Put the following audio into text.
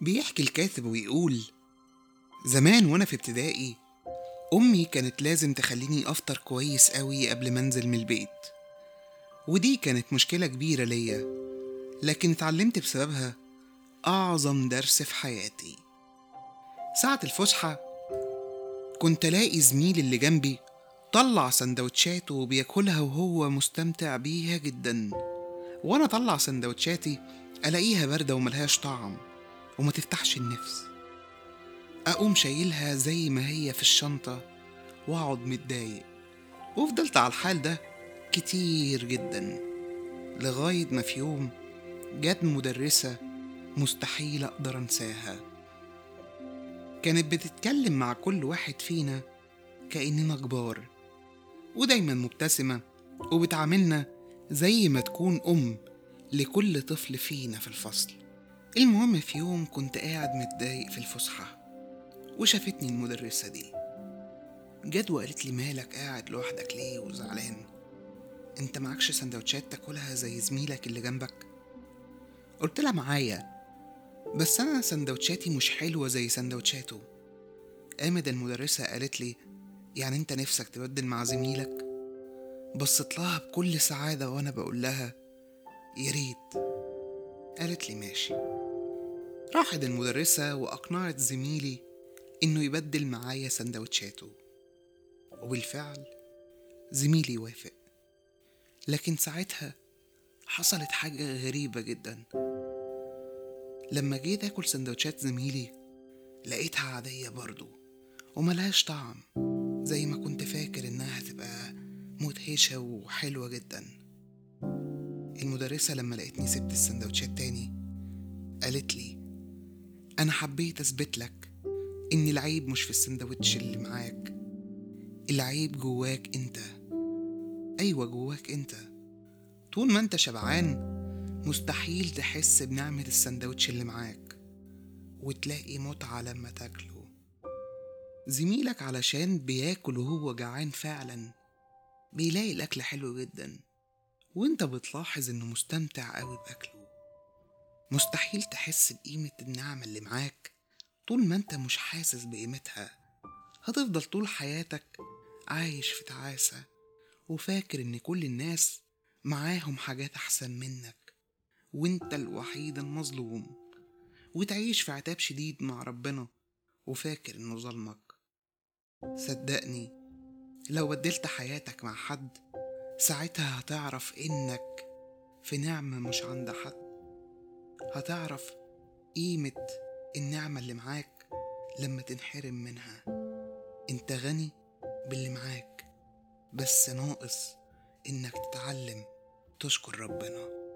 بيحكي الكاتب ويقول زمان وأنا في ابتدائي أمي كانت لازم تخليني أفطر كويس قوي قبل ما أنزل من البيت. ودي كانت مشكلة كبيرة ليا لكن اتعلمت بسببها أعظم درس في حياتي. ساعة الفسحة كنت ألاقي زميلي اللي جنبي طلع سندوتشاته وبياكلها وهو مستمتع بيها جدا. وأنا طلع سندوتشاتي ألاقيها باردة وملهاش طعم. وما تفتحش النفس. أقوم شايلها زي ما هي في الشنطة وأقعد متضايق. وفضلت على الحال ده كتير جدا لغاية ما في يوم جت مدرسة مستحيل أقدر أنساها. كانت بتتكلم مع كل واحد فينا كأننا كبار ودايما مبتسمة وبتعاملنا زي ما تكون أم لكل طفل فينا في الفصل. المهم في يوم كنت قاعد متضايق في الفسحة وشافتني المدرسة دي. جت وقالت لي مالك قاعد لوحدك ليه وزعلان؟ انت معكش سندوتشات تاكلها زي زميلك اللي جنبك؟ قلت لها معايا بس أنا سندوتشاتي مش حلوة زي سندوتشاته. قامت المدرسة قالت لي يعني انت نفسك تبدل مع زميلك؟ بصيت لها بكل سعادة وأنا بقول لها يا ريت. قالت لي ماشي. راحت المدرسة وأقنعت زميلي إنه يبدل معايا سندوتشاته. وبالفعل زميلي وافق. لكن ساعتها حصلت حاجة غريبة جدا. لما جيت آكل سندوتشات زميلي لقيتها عادية برضو وملهاش طعم زي ما كنت فاكر إنها هتبقى مدهشة وحلوة جدا. المدرسة لما لقيتني سبت السندوتشات تاني قالت لي أنا حبيت أثبت لك إن العيب مش في السندوتش اللي معاك العيب جواك أنت. أيوة جواك أنت. طول ما أنت شبعان مستحيل تحس بنعمة السندوتش اللي معاك وتلاقي متعة لما تاكله. زميلك علشان بياكل وهو جعان فعلا بيلاقي الأكل حلو جدا. وانت بتلاحظ انه مستمتع قوي بأكله. مستحيل تحس بقيمة النعمة اللي معاك طول ما انت مش حاسس بقيمتها. هتفضل طول حياتك عايش في تعاسة وفاكر ان كل الناس معاهم حاجات احسن منك. وانت الوحيد المظلوم. وتعيش في عتاب شديد مع ربنا وفاكر انه ظلمك. صدقني لو بدلت حياتك مع حد ساعتها هتعرف إنك في نعمة مش عند حد. هتعرف قيمة النعمة اللي معاك لما تنحرم منها. أنت غني باللي معاك بس ناقص إنك تتعلم تشكر ربنا.